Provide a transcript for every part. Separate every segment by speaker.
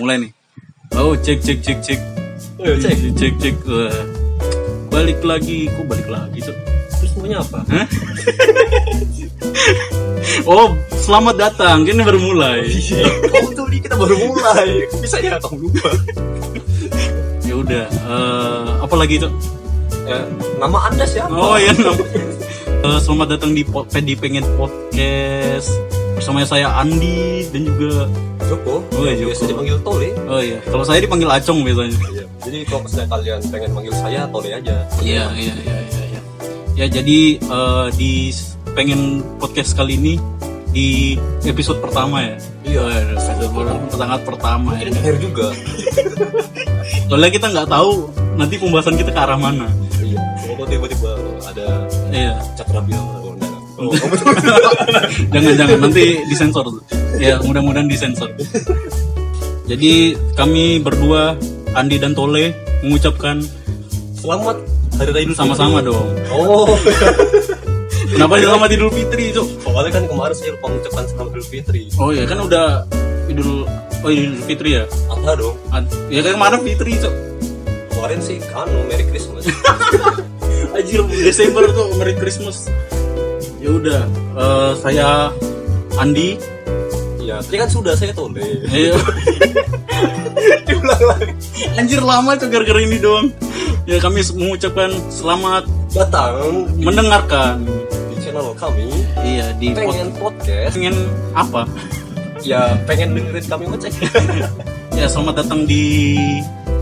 Speaker 1: mulai nih oh cek cek cek cek
Speaker 2: Ayo, cek.
Speaker 1: cek cek Wah. balik lagi kok balik lagi tuh
Speaker 2: Terus maunya apa?
Speaker 1: Oh selamat datang ini baru mulai
Speaker 2: Oh, tuh nih kita baru mulai. Bisa ya kamu lupa.
Speaker 1: ya udah eh, apa lagi tuh
Speaker 2: Ya, nama Anda siapa?
Speaker 1: oh ya nama- Eh, selamat datang di po- di pengen podcast bersama saya Andi dan juga
Speaker 2: Joko.
Speaker 1: Oh, iya, Joko.
Speaker 2: Biasa dipanggil Tole.
Speaker 1: oh iya kalau saya dipanggil Acong biasanya
Speaker 2: Iya. Jadi kalau misalnya kalian pengen manggil saya Tole aja.
Speaker 1: Iya, iya, iya, iya, iya. Ya, jadi eh, di pengen podcast kali ini di episode pertama ya.
Speaker 2: Iya.
Speaker 1: Episode sangat pertama ya.
Speaker 2: Akhir juga.
Speaker 1: Soalnya kita nggak tahu nanti pembahasan kita ke arah mana.
Speaker 2: Iya. Kalau tiba-tiba ada
Speaker 1: Iya.
Speaker 2: cakra bilang oh, enggak. Oh,
Speaker 1: jangan nanti disensor. Ya, mudah-mudahan disensor. Jadi kami berdua Andi dan Tole mengucapkan
Speaker 2: Selamat Hari Raya Idul
Speaker 1: sama-sama dong.
Speaker 2: Oh.
Speaker 1: Kenapa selamat Idul Fitri, Cok?
Speaker 2: Soalnya kan kemarin saya lupa mengucapkan selamat Idul Fitri.
Speaker 1: Oh iya, kan udah Idul Oh Idul Fitri ya?
Speaker 2: Apa dong?
Speaker 1: Ad- Ya kan kemarin Fitri, Cok.
Speaker 2: Kemarin sih anu Merry Christmas.
Speaker 1: Anjir Desember tuh Merry Christmas. Ya udah, eh, saya Andi.
Speaker 2: Iya, tadi kan sudah saya Tole.
Speaker 1: Ayo.
Speaker 2: Diulang lagi.
Speaker 1: Anjir lama tuh gara-gara ini doang. Ya kami mengucapkan selamat
Speaker 2: Datang
Speaker 1: mendengarkan.
Speaker 2: di channel kami.
Speaker 1: Iya di pod-
Speaker 2: Pengen podcast.
Speaker 1: pengen apa?
Speaker 2: Ya, pengen dengerin kami ngecek.
Speaker 1: Ya selamat datang di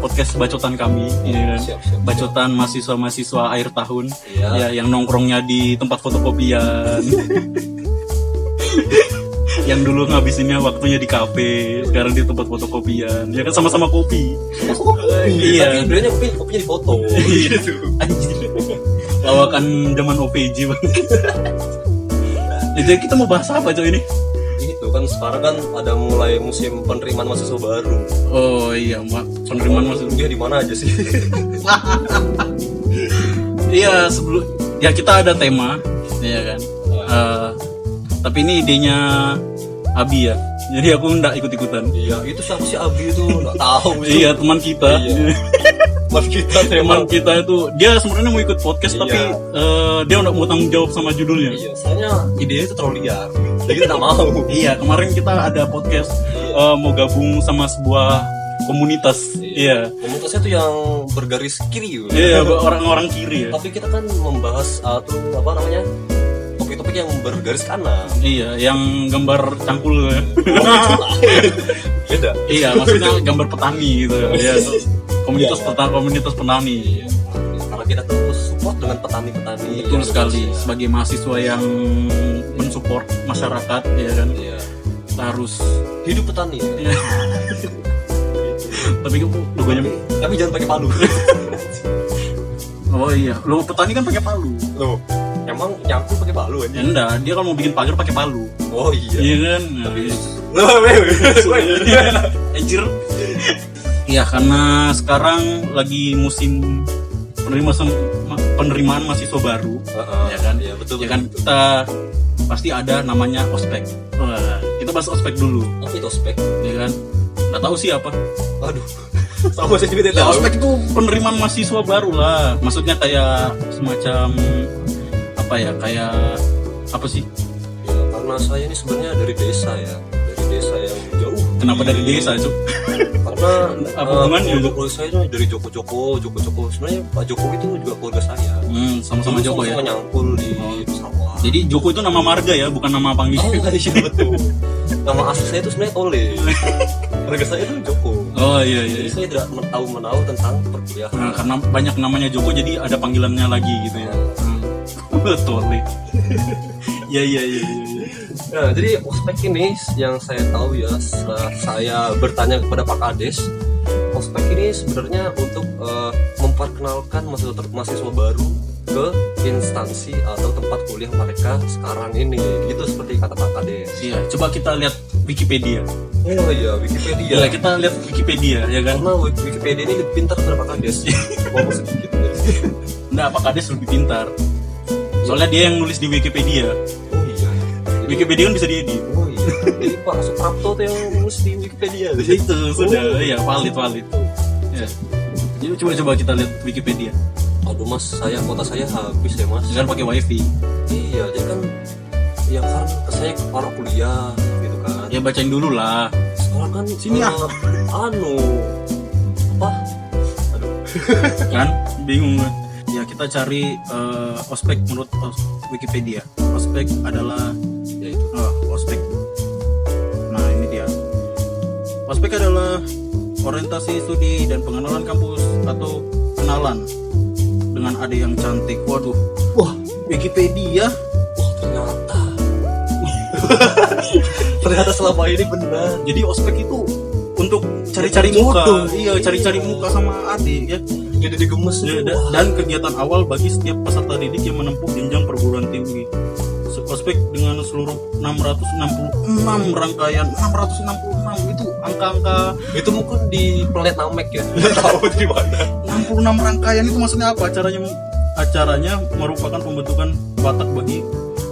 Speaker 1: podcast bacotan kami. Iya kan?
Speaker 2: Siap, siap.
Speaker 1: Bacotan mahasiswa-mahasiswa akhir tahun.
Speaker 2: Iya.
Speaker 1: Ya yang nongkrongnya di tempat fotokopian. yang dulu ngabisinnya waktunya di kafe, sekarang di tempat fotokopian. Ya kan sama-sama kopi. Iya.
Speaker 2: Tapi sebenarnya kopi kopinya di foto.
Speaker 1: Anjir. Lawakan zaman OPJ bang. Ya, Jadi kita mau bahas apa coy ini?
Speaker 2: Itu kan sekarang kan ada mulai musim penerimaan mahasiswa baru.
Speaker 1: Oh iya, mak penerimaan maksud
Speaker 2: Dia di mana aja sih?
Speaker 1: Iya sebelum ya kita ada tema, ya kan. Eh, tapi ini idenya Abi ya. Jadi aku nggak ikut ikutan.
Speaker 2: Iya, itu siapa sih Abi itu? Enggak tahu. itu.
Speaker 1: Iya teman kita.
Speaker 2: Iya. Mas kita
Speaker 1: teman kita itu dia sebenarnya mau ikut podcast
Speaker 2: Iya.
Speaker 1: tapi eh, dia nggak mau tanggung jawab sama judulnya.
Speaker 2: Iya, soalnya idenya itu terlalu liar. Jadi kita nggak mau.
Speaker 1: Iya kemarin kita ada podcast eh, mau gabung sama sebuah komunitas. Iya.
Speaker 2: Komunitasnya tuh yang bergaris kiri.
Speaker 1: Iya orang-orang kiri ya.
Speaker 2: Tapi kita kan membahas uh, tuh apa namanya? Topik-topik yang bergaris kanan.
Speaker 1: Iya yang gambar cangkul. ya.
Speaker 2: Beda.
Speaker 1: iya maksudnya gambar petani gitu. Iya. Komunitas
Speaker 2: Iya,
Speaker 1: petani komunitas petani.
Speaker 2: Karena kita tuh support dengan petani-petani.
Speaker 1: Betul sekali
Speaker 2: Indonesia.
Speaker 1: sebagai mahasiswa yang mensupport masyarakat ya kan
Speaker 2: Iya.
Speaker 1: kita harus
Speaker 2: Hidup petani.
Speaker 1: Iya. tapi logonya
Speaker 2: Tapi jangan pakai palu.
Speaker 1: oh iya lo petani kan pakai palu
Speaker 2: Loh, emang nyangkul pakai palu aja.
Speaker 1: enggak dia kalau mau bikin pagar pakai palu
Speaker 2: Oh iya.
Speaker 1: iya kan
Speaker 2: Tapi
Speaker 1: Nah,
Speaker 2: weh, weh, weh.
Speaker 1: Anjir. Iya karena sekarang lagi musim penerimaan penerimaan mahasiswa baru,
Speaker 2: Heeh.
Speaker 1: ya kan?
Speaker 2: Iya, betul.
Speaker 1: Ya kan kita pasti ada namanya ospek. Wah, kita bahas ospek dulu,
Speaker 2: Apa itu ospek?
Speaker 1: ya kan? Nggak tahu sih apa.
Speaker 2: Aduh. Sama saya juga tidak
Speaker 1: Ya, ospek itu penerimaan mahasiswa baru lah. Maksudnya kayak semacam apa ya? Kayak apa sih?
Speaker 2: Ya, karena saya ini sebenarnya dari desa ya. Dari desa yang jauh.
Speaker 1: Kenapa dari desa itu?
Speaker 2: Karena
Speaker 1: Apa
Speaker 2: eh,
Speaker 1: hubungannya?
Speaker 2: keluarga saya itu dari Joko-Joko, Joko-Joko. Sebenarnya Pak Jokowi itu juga keluarga saya.
Speaker 1: Hmm, sama-sama Joko ya.
Speaker 2: Sama nyangkul di sawah.
Speaker 1: Jadi Joko itu nama marga ya, bukan nama panggilan.
Speaker 2: Oh, iya betul. Nama asli saya itu sebenarnya Tole. Keluarga saya itu Joko.
Speaker 1: Oh iya iya.
Speaker 2: Jadi saya tidak tahu menahu tentang perkuliahan.
Speaker 1: Nah, karena banyak namanya Joko jadi ada panggilannya lagi gitu ya. Betul nih. Ya ya ya ya. ya.
Speaker 2: Nah, jadi ospek ini yang saya tahu ya setelah saya bertanya kepada Pak Kades, ospek ini sebenarnya untuk eh, memperkenalkan mahasiswa mahasiswa baru ke instansi atau tempat kuliah mereka sekarang ini. Gitu seperti kata Pak Kades.
Speaker 1: Iya, coba kita lihat Wikipedia.
Speaker 2: Oh iya, Wikipedia.
Speaker 1: Iya, kita lihat Wikipedia ya kan.
Speaker 2: Karena Wikipedia ini lebih pintar daripada Pak Kades. Sedikit.
Speaker 1: Enggak, Pak Kades lebih pintar. Soalnya dia yang nulis di Wikipedia.
Speaker 2: Oh iya. Jadi-
Speaker 1: Wikipedia kan bisa diedit.
Speaker 2: Oh iya. Jadi Pak Suprapto tuh yang nulis di Wikipedia.
Speaker 1: itu sudah ya valid valid ya jadi coba coba kita lihat Wikipedia
Speaker 2: Aduh mas, saya kota saya habis ya mas.
Speaker 1: jangan pakai wifi
Speaker 2: Iya, jadi kan ya kan saya orang kuliah gitu kan.
Speaker 1: ya bacain dulu lah
Speaker 2: Sekarang kan
Speaker 1: Sini, ah.
Speaker 2: eh, anu apa? Aduh.
Speaker 1: kan bingung kan kita cari eh, ospek menurut os- Wikipedia. Ospek adalah
Speaker 2: Ya itu.
Speaker 1: ah, ospek. Nah ini dia. Ospek adalah orientasi studi dan pengenalan kampus atau kenalan dengan adik yang cantik. Waduh.
Speaker 2: Wah,
Speaker 1: Wikipedia.
Speaker 2: Wah ternyata. ternyata selama ini benar.
Speaker 1: jadi ospek itu untuk cari-cari muka. Iya cari-cari muka sama adik ya
Speaker 2: Jadi digemes.
Speaker 1: Ya, da- dan kegiatan awal bagi setiap peserta didik yang menempuh jenjang perguruan tinggi. Se- Ospek dengan seluruh 666 rangkaian 666 itu angka-angka
Speaker 2: Itu mungkin di planet Namek ya. Tahu di mana?
Speaker 1: 66 rangkaian itu maksudnya apa? Acaranya acaranya merupakan pembentukan watak bagi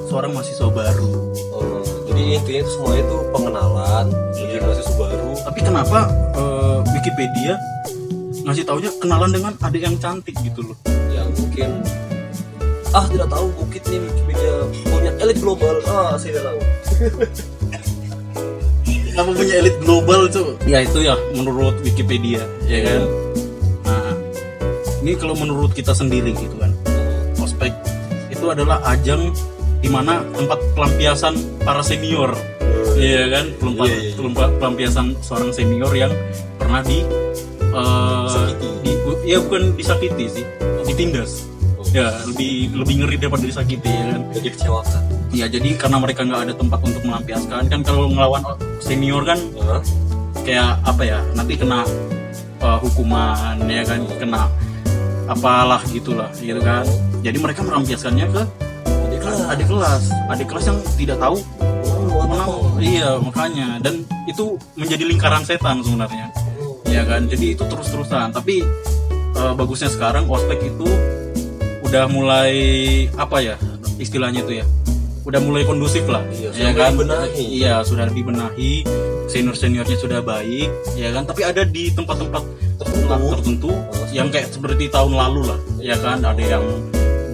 Speaker 1: seorang mahasiswa baru.
Speaker 2: Oh, jadi intinya itu semua itu pengenalan bagi mahasiswa baru.
Speaker 1: Tapi kenapa eh, Wikipedia ngasih taunya kenalan dengan adik yang cantik gitu loh?
Speaker 2: yang mungkin ah tidak tahu mungkin nih Wikipedia punya elit global ah saya tidak tahu
Speaker 1: Kenapa punya elit global tuh? Ya itu ya menurut Wikipedia, ya kan. Nah, ini kalau menurut kita sendiri gitu kan, ospek itu adalah ajang di mana tempat pelampiasan para senior, iya kan, Pelempa-
Speaker 2: Iya, iya, iya.
Speaker 1: pelempa- pelampiasan seorang senior yang pernah di, eh,
Speaker 2: Sakiti.
Speaker 1: di- ya bukan disakiti sih, ditindas.
Speaker 2: Oh.
Speaker 1: Ya lebih lebih ngeri daripada disakiti ya kan.
Speaker 2: jadi kecewakan.
Speaker 1: Ya jadi karena mereka nggak ada tempat untuk melampiaskan kan kalau ngelawan senior kan
Speaker 2: Hah?
Speaker 1: kayak apa ya nanti kena uh, hukuman ya kan? Kena apalah gitulah gitu kan? Jadi mereka melampiaskannya ke
Speaker 2: jadi kelas.
Speaker 1: adik kelas. Adik kelas yang tidak tahu
Speaker 2: oh,
Speaker 1: menang. iya makanya. Dan itu menjadi lingkaran setan sebenarnya ya kan? Jadi itu terus terusan tapi uh, bagusnya sekarang ospek itu udah mulai apa ya istilahnya itu ya udah mulai kondusif lah.
Speaker 2: Iya,
Speaker 1: ya kan?
Speaker 2: dibenahi.
Speaker 1: iya sudah dibenahi. Senior seniornya sudah baik ya kan? Tapi ada di tempat-tempat
Speaker 2: Tertentu.
Speaker 1: tertentu yang kayak seperti tahun lalu lah ya kan? Ada yang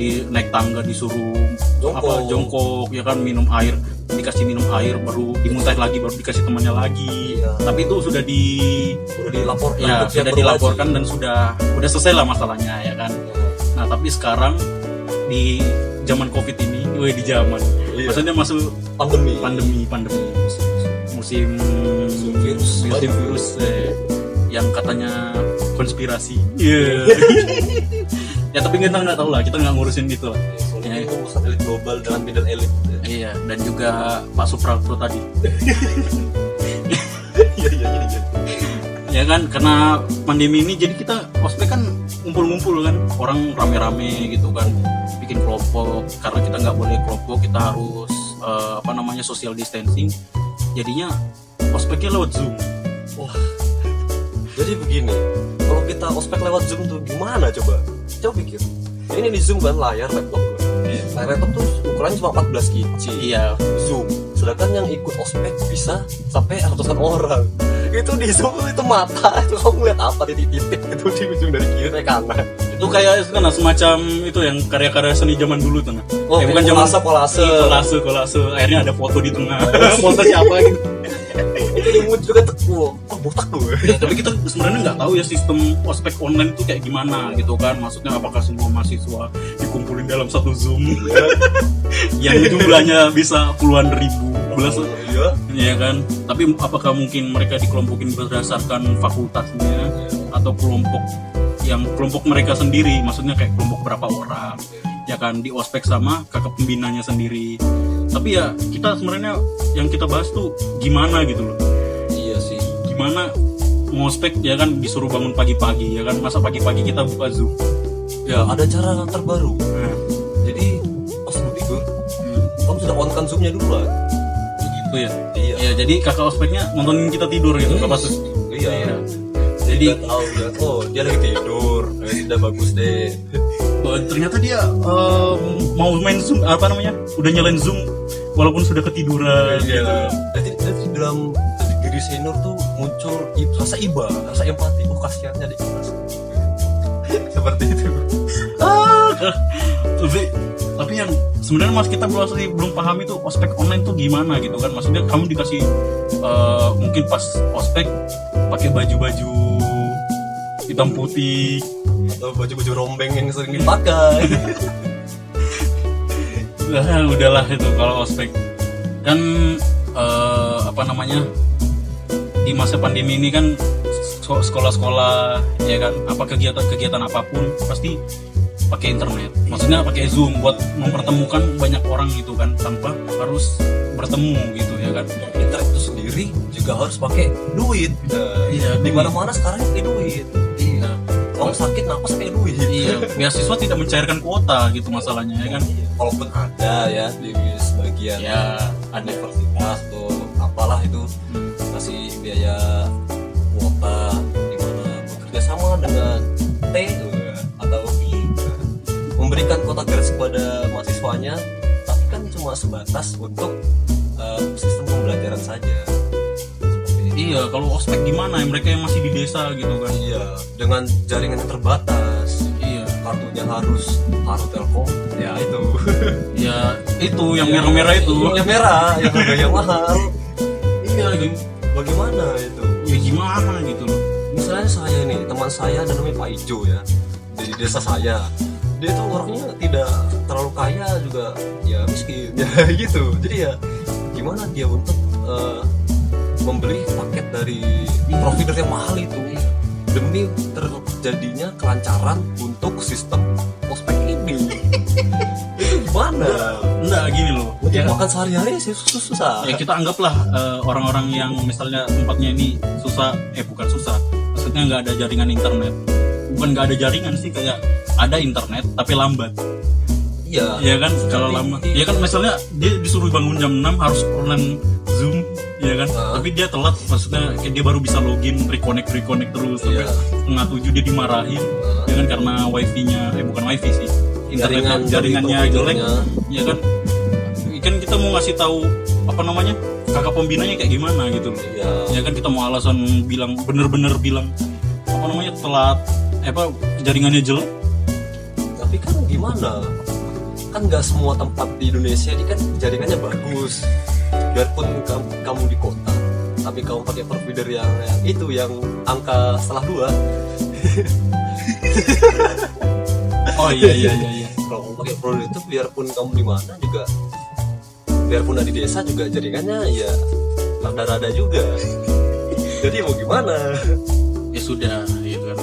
Speaker 1: di naik tangga disuruh
Speaker 2: Jongkok.
Speaker 1: apa jongkok ya kan? Minum air dikasih minum air baru dimuntah lagi baru dikasih temannya lagi.
Speaker 2: Iya.
Speaker 1: tapi itu sudah di
Speaker 2: udah dilaporkan
Speaker 1: ya sudah dilaporkan dan sudah sudah selesai lah masalahnya ya kan. Nah tapi sekarang di zaman covid ini weh di zaman.
Speaker 2: Iya.
Speaker 1: maksudnya masuk
Speaker 2: pandemi.
Speaker 1: Pandemi pandemi. Musim
Speaker 2: virus.
Speaker 1: Musim virus eh, yang katanya konspirasi. Iya ya tapi kita nggak tahu lah kita nggak ngurusin gitu lah.
Speaker 2: Soalnya itu urusan elit global dengan middle elit.
Speaker 1: Iya dan juga Pak Suprapto tadi.
Speaker 2: Iya iya iya iya.
Speaker 1: ya kan karena pandemi ini jadi kita ospek kan ngumpul-ngumpul kan. Orang rame-rame gitu kan bikin kelompok. Karena kita nggak boleh kelompok kita harus eh, apa namanya social distancing. Jadinya ospeknya lewat zoom.
Speaker 2: Wah. Jadi begini kalau kita ospek lewat zoom tuh gimana coba coba pikir. Ini di zoom kan layar laptop. Layar laptop tuh ukurannya cuma 14 inci
Speaker 1: iya.
Speaker 2: Zoom. Sedangkan yang ikut ospek bisa sampai ratusan orang. Itu di zoom itu mata. Itu kamu ngeliat apa titik-titik itu di ujung dari kiri ke kanan
Speaker 1: itu kayak itu kan semacam itu yang karya-karya seni zaman dulu tuh nah.
Speaker 2: Oh,
Speaker 1: Eh,
Speaker 2: kayak kolase, kolase.
Speaker 1: Iya, kolase kolase. Akhirnya ada foto di tengah. Foto siapa gitu.
Speaker 2: Itu imut juga wah oh, botak gue
Speaker 1: Ya, tapi kita sebenarnya nggak tahu ya sistem ospek online itu kayak gimana gitu kan. Maksudnya apakah semua mahasiswa dikumpulin dalam satu zoom? Yang jumlahnya bisa puluhan ribu. Belas
Speaker 2: iya.
Speaker 1: Ya kan? Tapi apakah mungkin mereka dikelompokin berdasarkan fakultasnya atau kelompok yang kelompok mereka sendiri maksudnya kayak kelompok berapa orang ya kan di ospek sama kakak pembinanya sendiri. Tapi ya kita sebenarnya yang kita bahas tuh gimana gitu loh.
Speaker 2: Iya sih.
Speaker 1: Gimana ngospek ya kan disuruh bangun pagi-pagi ya kan masa pagi-pagi kita buka zoom.
Speaker 2: Ya ada cara terbaru.
Speaker 1: Nah,
Speaker 2: jadi pas lu tidur kamu sudah on kan zoomnya duluan
Speaker 1: gitu ya?
Speaker 2: Iya.
Speaker 1: Ya jadi kakak ospeknya nontonin kita tidur gitu
Speaker 2: Hmm.
Speaker 1: apa sus
Speaker 2: iya
Speaker 1: Iya.
Speaker 2: Jadi
Speaker 1: Jadi-
Speaker 2: tahu ya oh dia lagi tidur. Eh, sudah bagus deh.
Speaker 1: Oh, ternyata dia em, mau main zoom apa namanya? Udah nyalain zoom walaupun sudah ketiduran. Gitu.
Speaker 2: jadi dalam diri senior tuh muncul rasa iba rasa empati. Oh kasihannya kelas seperti itu.
Speaker 1: Tapi tapi yang sebenarnya mas kita belum belum paham itu ospek online tuh gimana gitu kan. Maksudnya kamu dikasih eh, mungkin pas ospek pakai baju-baju hitam putih
Speaker 2: atau baju-baju rombeng yang sering dipakai.
Speaker 1: Lah, udahlah itu kalau ospek. Kan eh, apa namanya di masa pandemi ini kan sekolah-sekolah ya kan apa kegiatan-kegiatan apa pun pasti pakai internet. Maksudnya pakai zoom buat mempertemukan banyak orang gitu kan tanpa harus bertemu gitu ya kan.
Speaker 2: Internet itu sendiri juga harus pakai duit. Nah,
Speaker 1: Iya,
Speaker 2: di
Speaker 1: duit.
Speaker 2: mana-mana sekarang pakai duit
Speaker 1: iya
Speaker 2: kalau sakit napas pakai duit.
Speaker 1: Iya beasiswa tidak mencairkan kuota gitu masalahnya ya kan?
Speaker 2: Walaupun ada ya di sebagian
Speaker 1: ya ada
Speaker 2: universitas atau apalah itu kasih biaya kuota di mana bekerja sama dengan T eh, atau I. Memberikan kuota gratis kepada mahasiswanya tapi kan cuma sebatas untuk eh, sistem pembelajaran saja.
Speaker 1: Iya kalau ospek gimana ya? Mereka yang masih di desa gitu kan.
Speaker 2: Iya dengan jaringan yang terbatas.
Speaker 1: Iya.
Speaker 2: Kartunya harus harus telkom ya itu.
Speaker 1: Ya itu yang merah-merah itu.
Speaker 2: Yang merah yang harganya mahal.
Speaker 1: Iya gitu
Speaker 2: bagaimana itu?
Speaker 1: Ya gimana gitu loh.
Speaker 2: Misalnya saya nih teman saya ada namanya Pak Ijo ya. Dari desa saya. Dia tuh orangnya tidak terlalu kaya juga. Ya miskin. Ya gitu. Jadi ya gimana dia untuk eh, membeli paket dari provider yang mahal itu. Demi terjadinya kelancaran untuk sistem ospek ini. Itu gimana?
Speaker 1: Enggak gini loh.
Speaker 2: Untuk
Speaker 1: ya,
Speaker 2: makan sehari-hari sih susah. Susah
Speaker 1: ya kita anggaplah eh, orang-orang yang misalnya tempatnya ini susah eh bukan susah. Maksudnya nggak ada jaringan internet. Bukan nggak ada jaringan sih kayak ada internet tapi lambat.
Speaker 2: Iya.
Speaker 1: Ya kan? Kalau lama. Ya kan? Misalnya dia disuruh bangun jam 6 harus online zoom ya kan?
Speaker 2: Ah.
Speaker 1: tapi dia telat maksudnya kayak dia baru bisa login reconnect reconnect terus sampai
Speaker 2: Iya.
Speaker 1: setengah tujuh dia dimarahin.
Speaker 2: Ah.
Speaker 1: ya kan? Karena wifi nya eh bukan wifi sih internet
Speaker 2: Jaringan dari
Speaker 1: jaringannya jelek. ya kan? Kan? Kita mau ngasih tahu apa namanya kakak pembinanya kayak gimana gitu. Loh
Speaker 2: iya
Speaker 1: ya kan? Kita mau alasan bilang bener-bener bilang apa namanya telat eh, apa jaringannya jelek.
Speaker 2: Tapi kan gimana? Kan nggak semua tempat di Indonesia ini kan jaringannya bagus biarpun kamu, kamu di kota tapi kamu pakai provider yang, yang itu yang angka setelah dua.
Speaker 1: Oh iya iya iya iya.
Speaker 2: Kalau kamu pakai provider itu biarpun kamu di mana juga biarpun dari desa juga jaringannya ya rada-rada juga. Jadi mau gimana?
Speaker 1: Ya sudah gitu kan.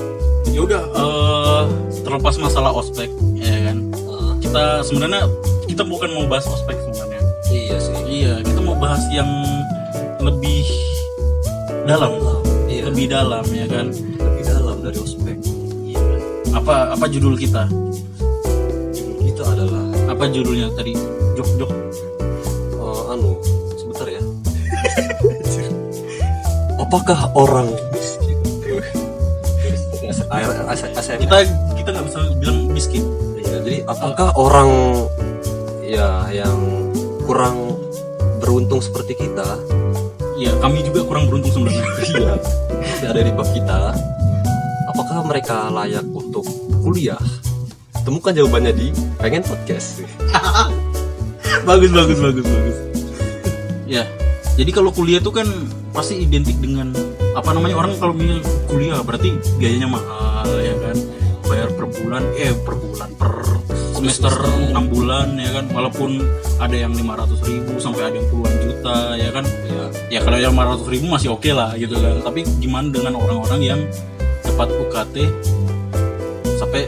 Speaker 1: Ya udah eh, terlepas masalah ospek ya kan.
Speaker 2: Ah,
Speaker 1: kita sebenarnya kita bukan mau bahas ospek sebenarnya.
Speaker 2: Iya sih.
Speaker 1: Iya kita bahas yang lebih dalam
Speaker 2: iya.
Speaker 1: Lebih dalam ya kan?
Speaker 2: Lebih dalam dari ospek.
Speaker 1: Iya kan? apa apa judul kita?
Speaker 2: Itu adalah
Speaker 1: apa judulnya tadi? Jok jok
Speaker 2: Eh, anu sebentar ya. Apakah orang miskin
Speaker 1: kita kita nggak bisa bilang miskin.
Speaker 2: Ya, jadi apakah orang ya yang kurang beruntung seperti kita.
Speaker 1: Ya kami juga kurang beruntung sebenarnya.
Speaker 2: Iya ada di bawah kita. Apakah mereka layak untuk kuliah? Temukan jawabannya di pengen podcast.
Speaker 1: Bagus bagus bagus bagus. Ya jadi kalau kuliah itu kan pasti identik dengan apa namanya orang kalau milih kuliah berarti biayanya mahal ya kan? Bayar per bulan eh per bulan per semester enam bulan ya kan. Walaupun ada yang 500 ribu sampai ada yang puluhan juta ya kan.
Speaker 2: Ya
Speaker 1: ya kalau yang 500 ribu masih oke lah gitu kan. Tapi gimana dengan orang-orang yang dapat UKT sampai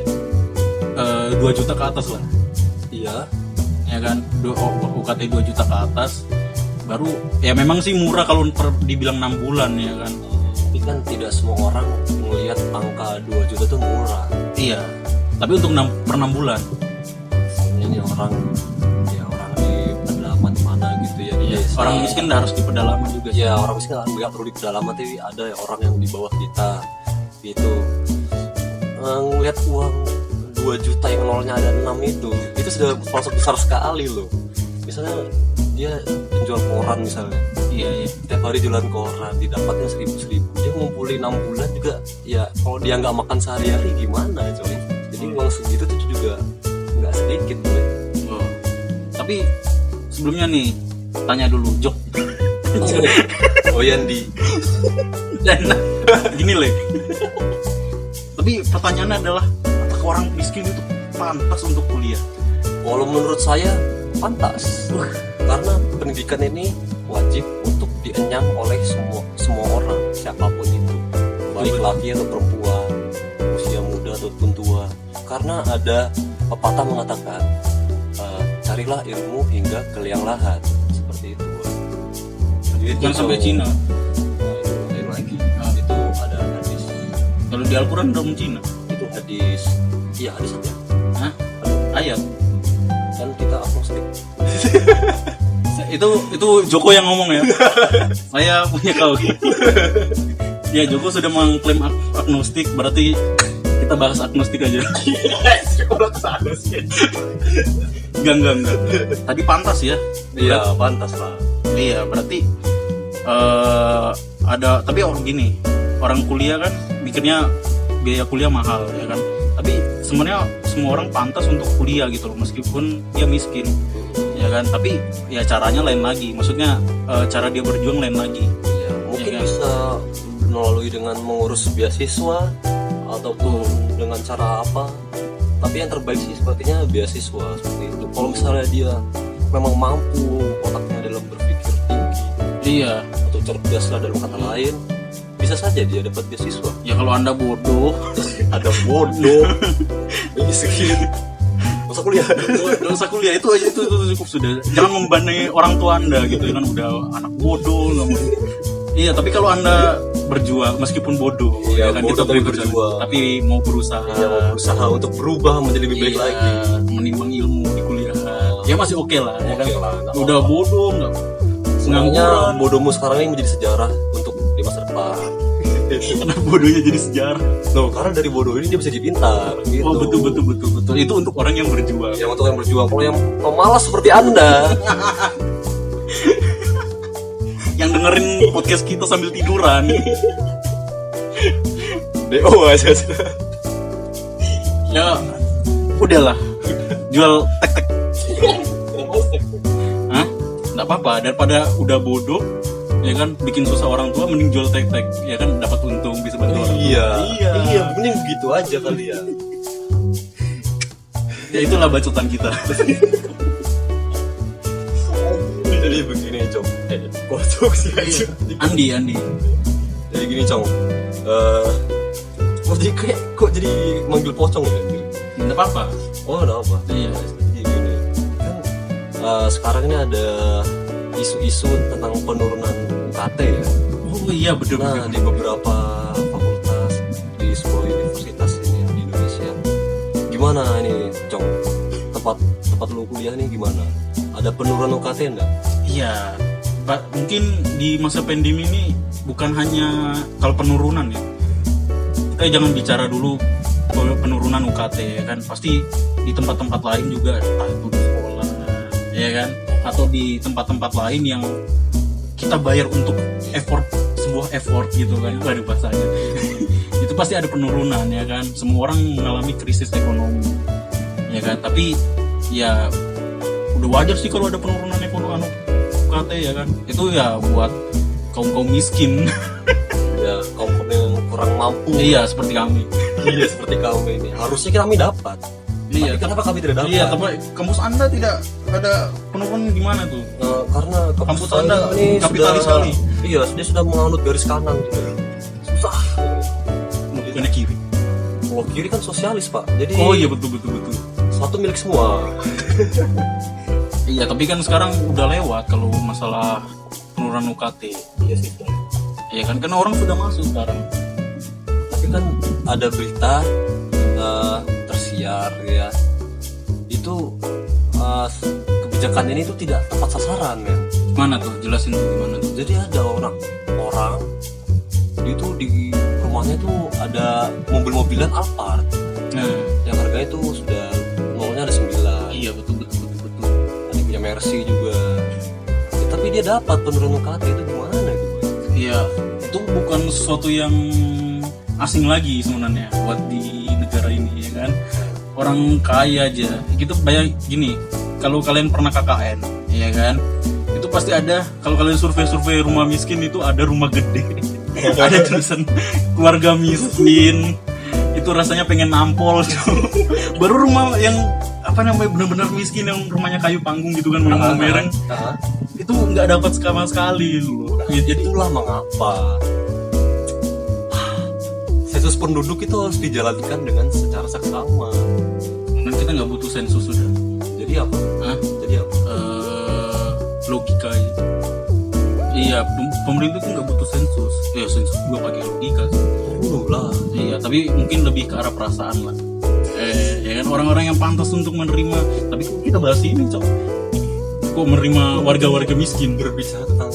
Speaker 1: 2 juta ke atas lah.
Speaker 2: Iya.
Speaker 1: Ya kan. Du- oh, UKT 2 juta ke atas. Baru ya memang sih murah kalau per, dibilang 6 bulan ya kan.
Speaker 2: Tapi kan tidak semua orang melihat angka 2 juta itu murah.
Speaker 1: Iya. Tapi untuk 6, per 6 bulan
Speaker 2: Ini orang ya orang di pedalaman mana gitu ya. Di
Speaker 1: ya,
Speaker 2: desa.
Speaker 1: orang miskin harus di pedalaman juga sih.
Speaker 2: ya orang miskin nggak perlu di pedalaman tapi ada orang yang di bawah kita gitu Eh, ngeliat uang 2 juta yang nolnya ada 6 itu itu sudah termasuk besar sekali loh. Misalnya dia jual koran misalnya.
Speaker 1: Iya iya.
Speaker 2: Setiap hari jualan koran didapatnya seribu seribu dia ngumpulin enam bulan juga ya kalau dia nggak makan sehari-hari gimana coy? Jadi uang segitu tuh juga sedikit coy
Speaker 1: Oh. tapi sebelumnya nih tanya dulu Jok.
Speaker 2: Oh Yandi
Speaker 1: dan gini le. Tapi pertanyaannya adalah apakah orang miskin itu pantas untuk kuliah?
Speaker 2: Kalau menurut saya pantas. Karena pendidikan ini wajib untuk dienyam oleh semua semua orang siapa pun itu. Baik laki atau perempuan usia muda ataupun tua. Karena ada pepatah mengatakan eh, carilah ilmu hingga ke liang lahat. Seperti itu Jadi
Speaker 1: Jangan sampai Cina.
Speaker 2: Nah, itu lain lagi.
Speaker 1: Ah.
Speaker 2: itu ada hadis.
Speaker 1: Kalau di Al-Quran udah Cina?
Speaker 2: Itu hadis. Iya hadis apa?
Speaker 1: Hah? ayat?
Speaker 2: kan kita agnostik.
Speaker 1: Itu itu Joko yang ngomong ya? Saya punya kau ya Joko sudah mengklaim ag- agnostik berarti kita bahas agnostik aja. Enggak enggak enggak. Tadi pantas ya.
Speaker 2: Iya pantas lah.
Speaker 1: Iya berarti eh ada tapi orang gini. Orang kuliah kan mikirnya biaya kuliah mahal ya kan? Tapi sebenarnya semua orang pantas untuk kuliah gitu loh meskipun dia miskin ya kan? Tapi ya caranya lain lagi. Maksudnya eh, cara dia berjuang lain lagi.
Speaker 2: Ya, mungkin
Speaker 1: Iya kan?
Speaker 2: bisa melalui dengan mengurus beasiswa ataupun dengan cara apa. Tapi yang terbaik sih sepertinya beasiswa seperti itu. Kalau misalnya dia memang mampu otaknya dalam berpikir tinggi
Speaker 1: iya
Speaker 2: atau cerdas lah dalam kata lain, bisa saja dia dapat beasiswa.
Speaker 1: ya kalau anda bodoh
Speaker 2: Ada bodoh, miskin, masa kuliah.
Speaker 1: Usah kuliah itu aja itu, itu cukup sudah jangan membandai orang tua anda gitu kan udah anak bodoh nggak mau iya tapi kalau anda berjuang meskipun bodoh
Speaker 2: Iya,
Speaker 1: ya kan
Speaker 2: bodoh
Speaker 1: kita
Speaker 2: tapi
Speaker 1: boleh berjuang. Tapi mau berusaha.
Speaker 2: Dia mau berusaha untuk berubah menjadi lebih baik
Speaker 1: Iya,
Speaker 2: lagi.
Speaker 1: menimbang ilmu di kuliah. Ya masih oke lah ya kan?
Speaker 2: Lah,
Speaker 1: udah bodoh nggak
Speaker 2: Sebenarnya bodohmu sekarang ini menjadi sejarah untuk di masa depan.
Speaker 1: karena bodohnya jadi sejarah.
Speaker 2: Loh, karena dari bodoh ini dia bisa jadi pintar. Gitu.
Speaker 1: oh betul betul betul betul. Itu untuk orang yang berjuang.
Speaker 2: Yang untuk yang berjuang, kalau yang pemalas seperti anda,
Speaker 1: yang dengerin podcast kita sambil tiduran
Speaker 2: do aja.
Speaker 1: ya udahlah jual tek tek Hah? Nggak apa-apa daripada udah bodoh ya kan bikin susah orang tua mending jual tek tek ya kan dapat untung bisa bantu orang tua.
Speaker 2: Iya,
Speaker 1: iya
Speaker 2: iya, mending begitu aja kali ya.
Speaker 1: ya itulah bacotan kita
Speaker 2: sih aja.
Speaker 1: Andi Andi
Speaker 2: Jadi gini, Cong. Eh, kok jadi kayak kok jadi manggil pocong ya?
Speaker 1: nggak apa-apa
Speaker 2: Oh, ada apa?
Speaker 1: iya
Speaker 2: Jadi gini, kan eh, sekarang ini ada isu-isu tentang penurunan UKT ya.
Speaker 1: oh iya betul
Speaker 2: Nah,
Speaker 1: betul
Speaker 2: di beberapa fakultas di sebuah universitas ini di Indonesia. Gimana ini, Cong? Tempat tempat lu kuliah nih gimana? Ada penurunan UKT enggak?
Speaker 1: iya mungkin di masa pandemi ini bukan hanya kalau penurunan ya. Kita jangan bicara dulu kalau penurunan UKT ya kan? Pasti di tempat-tempat lain juga entah itu di sekolah ya kan? Atau di tempat-tempat lain yang kita bayar untuk effort sebuah effort gitu kan? Itu ada bahasanya. Itu pasti ada penurunan ya kan? Semua orang mengalami krisis ekonomi ya kan? Tapi ya udah wajar sih kalau ada penurunan ekonomi Ya kan itu ya buat kaum kaum miskin
Speaker 2: Ya, kaum kaum yang kurang mampu.
Speaker 1: iya seperti kami
Speaker 2: Iya, seperti kami ini. Harusnya kami dapat.
Speaker 1: iya
Speaker 2: Tapi kenapa kami tidak dapat?
Speaker 1: iya tapi kampus anda tidak ada penurunan gimana tuh
Speaker 2: Eh, karena
Speaker 1: Kampus
Speaker 2: saya
Speaker 1: Anda
Speaker 2: ini
Speaker 1: kapitalis
Speaker 2: sudah,
Speaker 1: sekali.
Speaker 2: Iya, dia sudah menganut garis kanan gitu. Susah.
Speaker 1: bukannya kiri
Speaker 2: Kalau kiri kan sosialis, Pak. Jadi
Speaker 1: oh iya betul betul betul
Speaker 2: satu milik semua.
Speaker 1: iya tapi kan sekarang udah lewat kalau masalah penurunan UKT
Speaker 2: Iya sih.
Speaker 1: iya kan? Karena orang sudah masuk sekarang.
Speaker 2: Tapi kan ada berita eh, tersiar ya. Itu eh, kebijakan ini tuh tidak tepat sasaran ya.
Speaker 1: Mana tuh? Jelasin tuh gimana tuh?
Speaker 2: Jadi ada orang orang itu di rumahnya tuh ada mobil-mobilan Alphard.
Speaker 1: Nah.
Speaker 2: Yang harganya tuh sudah Mercy juga Ya, tapi dia dapat penurunan UKT itu gimana gitu
Speaker 1: Iya, itu bukan sesuatu yang asing lagi sebenarnya buat di negara ini ya kan. Orang kaya aja, gitu bayang gini, kalau kalian pernah KKN, ya kan, itu pasti ada. Kalau kalian survei-survei rumah miskin itu ada rumah gede, ada tulisan keluarga miskin, itu rasanya pengen nampol. Baru rumah yang apa namanya benar-benar miskin yang rumahnya kayu panggung gitu kan, rumah mereng, itu nggak dapat sama sekali loh. Ya, jadi
Speaker 2: itulah mengapa. Sensus penduduk itu harus dijalankan dengan secara seksama.
Speaker 1: Dan kita nggak butuh sensus sudah.
Speaker 2: Jadi apa?
Speaker 1: Hah?
Speaker 2: jadi apa?
Speaker 1: Eh, logika aja. iya pem- pemerintah tuh nggak butuh sensus. Ya sensus juga pakai logika sih.
Speaker 2: lah.
Speaker 1: Iya tapi mungkin lebih ke arah perasaan lah ya kan? Orang-orang yang pantas untuk menerima. Tapi kok kita bahas ini cok? Kok menerima warga-warga miskin?
Speaker 2: Berbicara tentang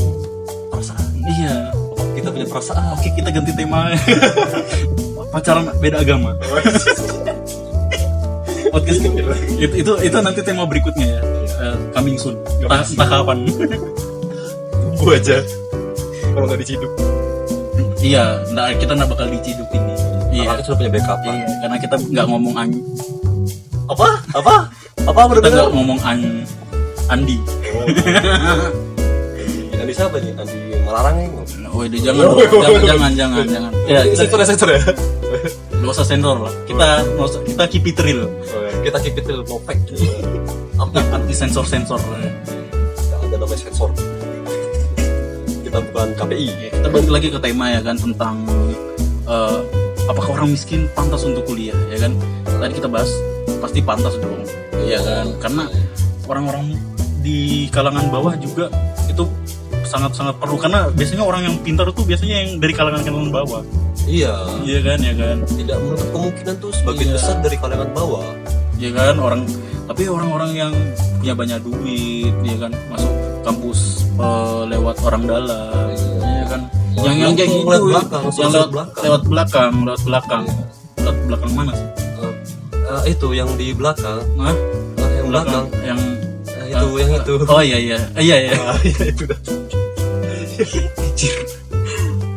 Speaker 2: perasaan.
Speaker 1: Iya.
Speaker 2: Kita punya perasaan.
Speaker 1: Oke kita ganti tema. Pacaran beda agama. Podcast itu, itu itu nanti tema berikutnya ya. Eh, coming soon. Entah, entah kapan.
Speaker 2: Tunggu aja. Kalau nggak diciduk.
Speaker 1: Iya nah kita nggak bakal diciduk ini iya.
Speaker 2: Kita sudah punya backup lah
Speaker 1: Iya, karena kita nggak ngomong an
Speaker 2: apa? Apa? Apa
Speaker 1: kita nggak ngomong an Andi.
Speaker 2: Andi siapa nih? Andi Malarang ya
Speaker 1: oh itu jangan jangan jangan jangan jangan ya kita
Speaker 2: sensor ya sensor ya.
Speaker 1: Nggak usah sensor lah. Kita nggak usah- kita keep it real.
Speaker 2: Kita keep it real, no fake
Speaker 1: apa? Anti sensor sensor
Speaker 2: Nggak ada namanya sensor. Kita bukan KPI
Speaker 1: Ya, kita balik lagi ke tema ya kan tentang eh, apakah orang miskin pantas untuk kuliah ya kan? Tadi kita bahas pasti pantas dong. Ya kan? Karena orang-orang di kalangan bawah juga itu sangat-sangat perlu. Karena biasanya orang yang pintar itu biasanya yang dari kalangan-kalangan bawah.
Speaker 2: Iya.
Speaker 1: Iya kan ya kan?
Speaker 2: Tidak menutup kemungkinan tuh sebagian
Speaker 1: Iya.
Speaker 2: besar dari kalangan bawah.
Speaker 1: Ya kan? Orang tapi orang-orang yang punya banyak duit ya kan? Masuk kampus eh, lewat orang dalam. Ya kan yang yang kayak gitu
Speaker 2: Lewat belakang,
Speaker 1: yang
Speaker 2: lewat
Speaker 1: lewat
Speaker 2: belakang.
Speaker 1: lewat belakang lewat belakang. Lewat belakang mana? Sih
Speaker 2: Eh, eh, itu yang di belakang.
Speaker 1: Hah?
Speaker 2: Ah, yang belakang
Speaker 1: yang
Speaker 2: Eh, itu yang itu.
Speaker 1: oh iya iya. Eh, iya iya.
Speaker 2: Ah, iya, itu dah.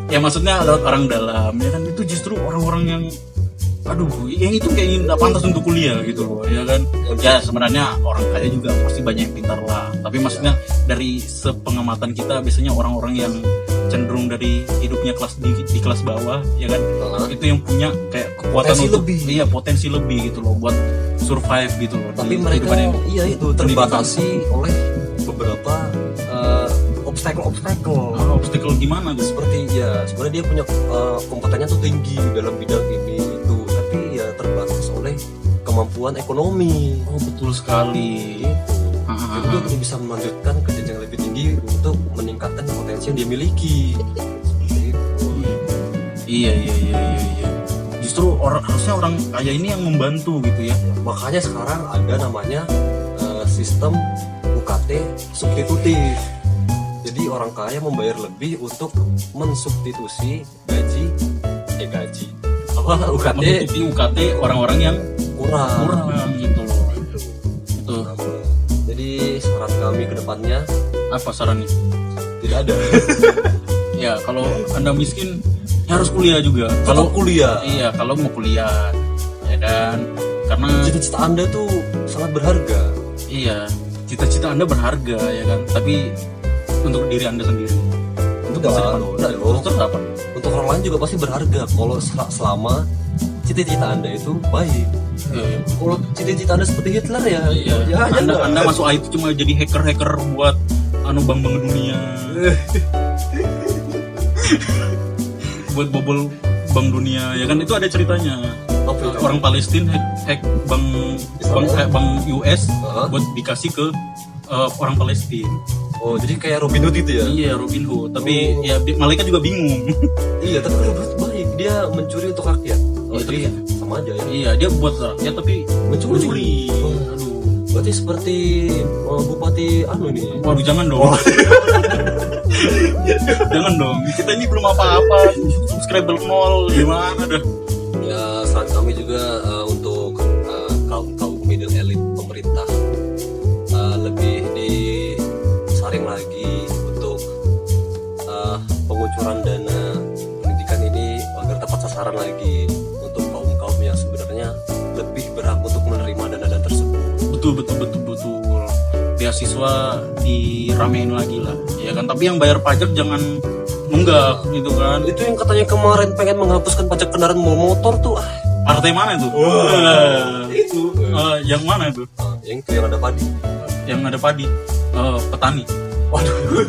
Speaker 1: ya maksudnya lewat orang dalam ya kan? Itu justru orang-orang yang aduh yang itu kayak nggak pantas untuk kuliah gitu loh ya kan? Ya sebenarnya orang kaya juga pasti banyak yang pintar lah. Tapi maksudnya dari sepengamatan kita biasanya orang-orang yang cenderung dari hidupnya kelas di, di kelas bawah ya kan?
Speaker 2: Ah.
Speaker 1: itu yang punya kayak kekuatan
Speaker 2: Potensi
Speaker 1: untuk
Speaker 2: lebih.
Speaker 1: iya potensi lebih gitu loh buat survive gitu loh
Speaker 2: tapi
Speaker 1: di
Speaker 2: mereka
Speaker 1: yang
Speaker 2: iya itu terbatasi oleh beberapa eh, obstacle-obstacle.
Speaker 1: Ah, obstacle gimana guys
Speaker 2: seperti ya sebenarnya dia punya eh, kompetennya tuh tinggi dalam bidang ini itu tapi ya terbatas oleh kemampuan ekonomi.
Speaker 1: Oh betul sekali. Ah, ah, ah.
Speaker 2: dia tidak bisa melanjutkan ke jenjang lebih tinggi untuk meningkatkan potensi yang dia miliki
Speaker 1: Iya iya iya iya. iya. Justru orang harusnya orang kaya ini yang membantu gitu ya.
Speaker 2: makanya sekarang ada namanya eh, sistem UKT substitutif jadi orang kaya membayar lebih untuk mensubstitusi gaji eh gaji apa UKT
Speaker 1: Menutupi UKT orang-orang yang
Speaker 2: kurang
Speaker 1: kurang gitu loh.
Speaker 2: Jadi saran kami ke depannya
Speaker 1: apa sarannya?
Speaker 2: Tidak ada.
Speaker 1: Ya kalau anda miskin ya harus kuliah juga.
Speaker 2: kalau kuliah.
Speaker 1: Iya kalau mau kuliah ya kan karena
Speaker 2: cita-cita anda tuh sangat berharga.
Speaker 1: Iya cita-cita anda berharga ya kan? Tapi untuk diri anda sendiri untuk masa depan.
Speaker 2: enggak dong.
Speaker 1: terus apa?
Speaker 2: Untuk orang lain juga pasti berharga kalau sel- selama cita-cita anda itu baik.
Speaker 1: Iya.
Speaker 2: kalau cita-cita anda seperti Hitler ya
Speaker 1: Iya,
Speaker 2: ya aja
Speaker 1: anda, anda masuk IT cuma jadi hacker-hacker buat anu bank bank dunia, buat bobol bank dunia, ya kan itu ada ceritanya.
Speaker 2: Itu?
Speaker 1: Orang Palestina hack, hack bank bank, hack bank US
Speaker 2: Hah?
Speaker 1: buat dikasih ke eh, orang Palestina.
Speaker 2: oh jadi kayak Robin Hood itu ya
Speaker 1: Iya Robin Hood, tapi
Speaker 2: Oh.
Speaker 1: ya malaikat juga bingung.
Speaker 2: iya tapi Robin Hood baik dia mencuri untuk rakyat oh,
Speaker 1: Iya,
Speaker 2: jadi sama aja ya
Speaker 1: iya dia buat rakyat tapi
Speaker 2: mencuri,
Speaker 1: mencuri.
Speaker 2: Oh,
Speaker 1: Aduh,
Speaker 2: berarti seperti oh, bupati anu nih
Speaker 1: waduh jangan dong. jangan dong. Kita ini belum apa-apa. Subscriber nol gimana dah?
Speaker 2: ya saran kami juga eh,
Speaker 1: beasiswa diramein lagi lah. Ya kan tapi yang bayar pajak jangan nunggak gitu kan.
Speaker 2: Itu yang katanya kemarin pengen menghapuskan pajak kendaraan motor tuh ah.
Speaker 1: Partai mana itu?
Speaker 2: Itu.
Speaker 1: Eh, yang mana itu?
Speaker 2: Ah, yang itu yang ada padi.
Speaker 1: Yang ada padi. Eh, petani.
Speaker 2: Waduh.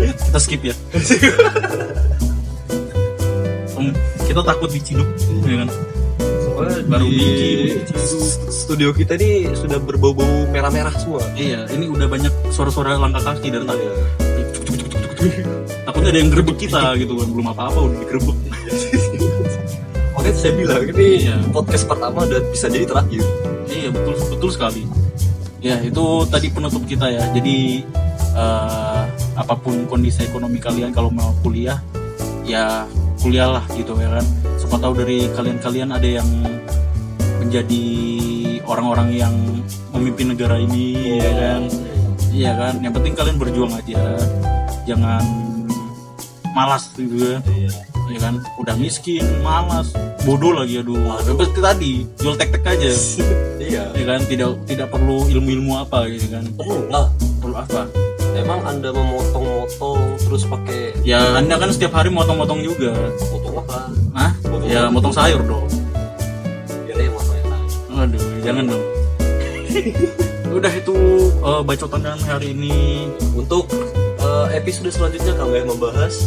Speaker 1: Kita skip ya. Kita takut diciduk ya kan Baru
Speaker 2: di
Speaker 1: bikin.
Speaker 2: studio kita ini sudah berbau-bau merah-merah semua.
Speaker 1: Iya ini udah banyak suara-suara langkah kaki dari tadi. Takutnya ada yang gerebek kita gitu kan belum apa-apa udah digerebek.
Speaker 2: Makanya saya bilang ini
Speaker 1: Iya.
Speaker 2: podcast pertama dan bisa jadi terakhir.
Speaker 1: Iya betul betul sekali. Ya itu tadi penutup kita ya. Jadi eh, apa pun kondisi ekonomi kalian kalau mau kuliah ya kuliahlah gitu ya kan siapa tahu dari kalian-kalian ada yang menjadi orang-orang yang memimpin negara ini ya kan? Iya kan? Yang penting kalian berjuang aja. Jangan malas gitu ya. Ya kan? Udah miskin malas bodoh lagi aduh. Seperti tadi jual tek-tek aja.
Speaker 2: Iya.
Speaker 1: Ya kan? Tidak tidak perlu ilmu-ilmu apa gitu kan?
Speaker 2: Perlu lah.
Speaker 1: Perlu apa?
Speaker 2: Emang anda memotong-motong terus pakai
Speaker 1: ya anda kan setiap hari motong-motong juga.
Speaker 2: Motong apa
Speaker 1: Hah? ya motong sayur dong.
Speaker 2: Biar yang motong lain
Speaker 1: aduh jangan dong. Udah itu eh, bacotan dan hari ini.
Speaker 2: Untuk eh, episode selanjutnya kami akan membahas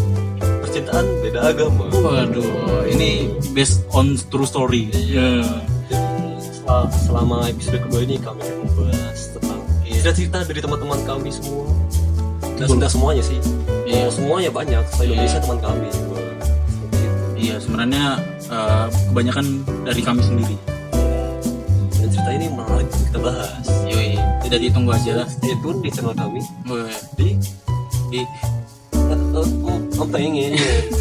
Speaker 2: percintaan beda agama.
Speaker 1: Waduh ini based on true story. Ya
Speaker 2: Jadi, sel- selama episode kedua ini kami akan membahas tentang cerita-cerita dari teman-teman kami semua. Dan sudah semuanya sih.
Speaker 1: Iya.
Speaker 2: Oh, semuanya banyak se Indonesia teman kami.
Speaker 1: Iya sebenarnya eh, kebanyakan dari kami sendiri.
Speaker 2: Dan cerita ini menarik kita bahas.
Speaker 1: Yoi tidak ditunggu aja
Speaker 2: stay tune di channel kami.
Speaker 1: Woi,
Speaker 2: di
Speaker 1: di
Speaker 2: eh, eh, apa ini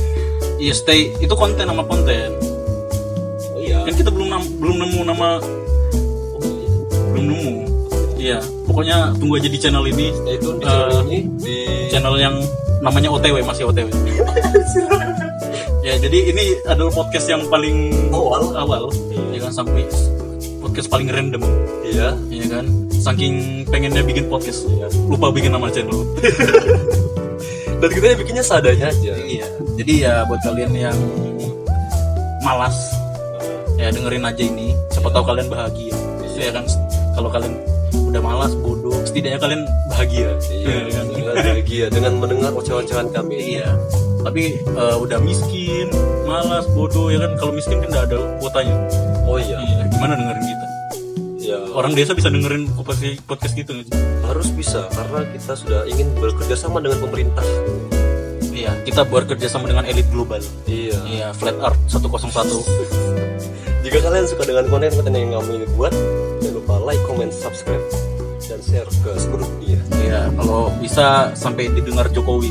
Speaker 1: iya stay itu konten sama konten.
Speaker 2: Oh iya.
Speaker 1: Kan kita belum nam- belum nemu nama.
Speaker 2: Oh, iya.
Speaker 1: belum nemu. Iya pokoknya tunggu aja di channel ini.
Speaker 2: Stay tune di channel
Speaker 1: Eh,
Speaker 2: ini. di
Speaker 1: channel yang namanya OTW masih OTW ya jadi ini adalah podcast yang paling
Speaker 2: Awal.
Speaker 1: awal ya kan sampai podcast paling random.
Speaker 2: Iya.
Speaker 1: Ya kan saking pengennya bikin podcast lupa bikin nama channel.
Speaker 2: Dan kita bikinnya seadanya aja.
Speaker 1: Iya jadi ya buat kalian yang malas ya dengerin aja ini. Siapa tahu kalian bahagia. Ya kan kalau kalian udah malas bodoh. Setidaknya kalian bahagia.
Speaker 2: Iya,
Speaker 1: Ya kan?
Speaker 2: dengan bahagia dengan mendengar ocehan-ocehan kami.
Speaker 1: iya. Tapi eh, udah miskin malas bodoh ya kan? Kalau miskin kan nggak ada kuotanya.
Speaker 2: Oh iya,
Speaker 1: iya gimana dengerin kita?
Speaker 2: Ya
Speaker 1: orang desa bisa dengerin podcast podcast gitu nggak
Speaker 2: harus bisa karena kita sudah ingin bekerja sama dengan pemerintah.
Speaker 1: iya kita bekerja sama dengan elit global.
Speaker 2: Iya.
Speaker 1: iya flat art 101
Speaker 2: Jika kalian suka dengan konten-konten yang kami buat, jangan lupa like, comment, subscribe, dan share ke seluruh dunia.
Speaker 1: iya kalau bisa sampai didengar Jokowi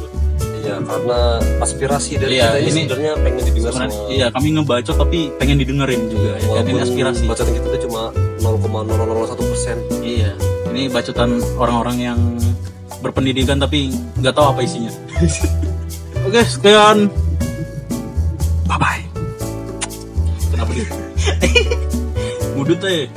Speaker 2: Iya, karena aspirasi dari
Speaker 1: Iya,
Speaker 2: kita ini,
Speaker 1: ini
Speaker 2: sebenarnya pengen didengar
Speaker 1: Sebenarnya,
Speaker 2: sama.
Speaker 1: iya kami ngebacot tapi pengen didengerin juga ya kan ini aspirasi
Speaker 2: bacaan kita itu cuma 0,001 persen.
Speaker 1: iya ini bacotan orang-orang yang berpendidikan tapi nggak tahu apa isinya oke sekian bye bye kenapa dia mudut eh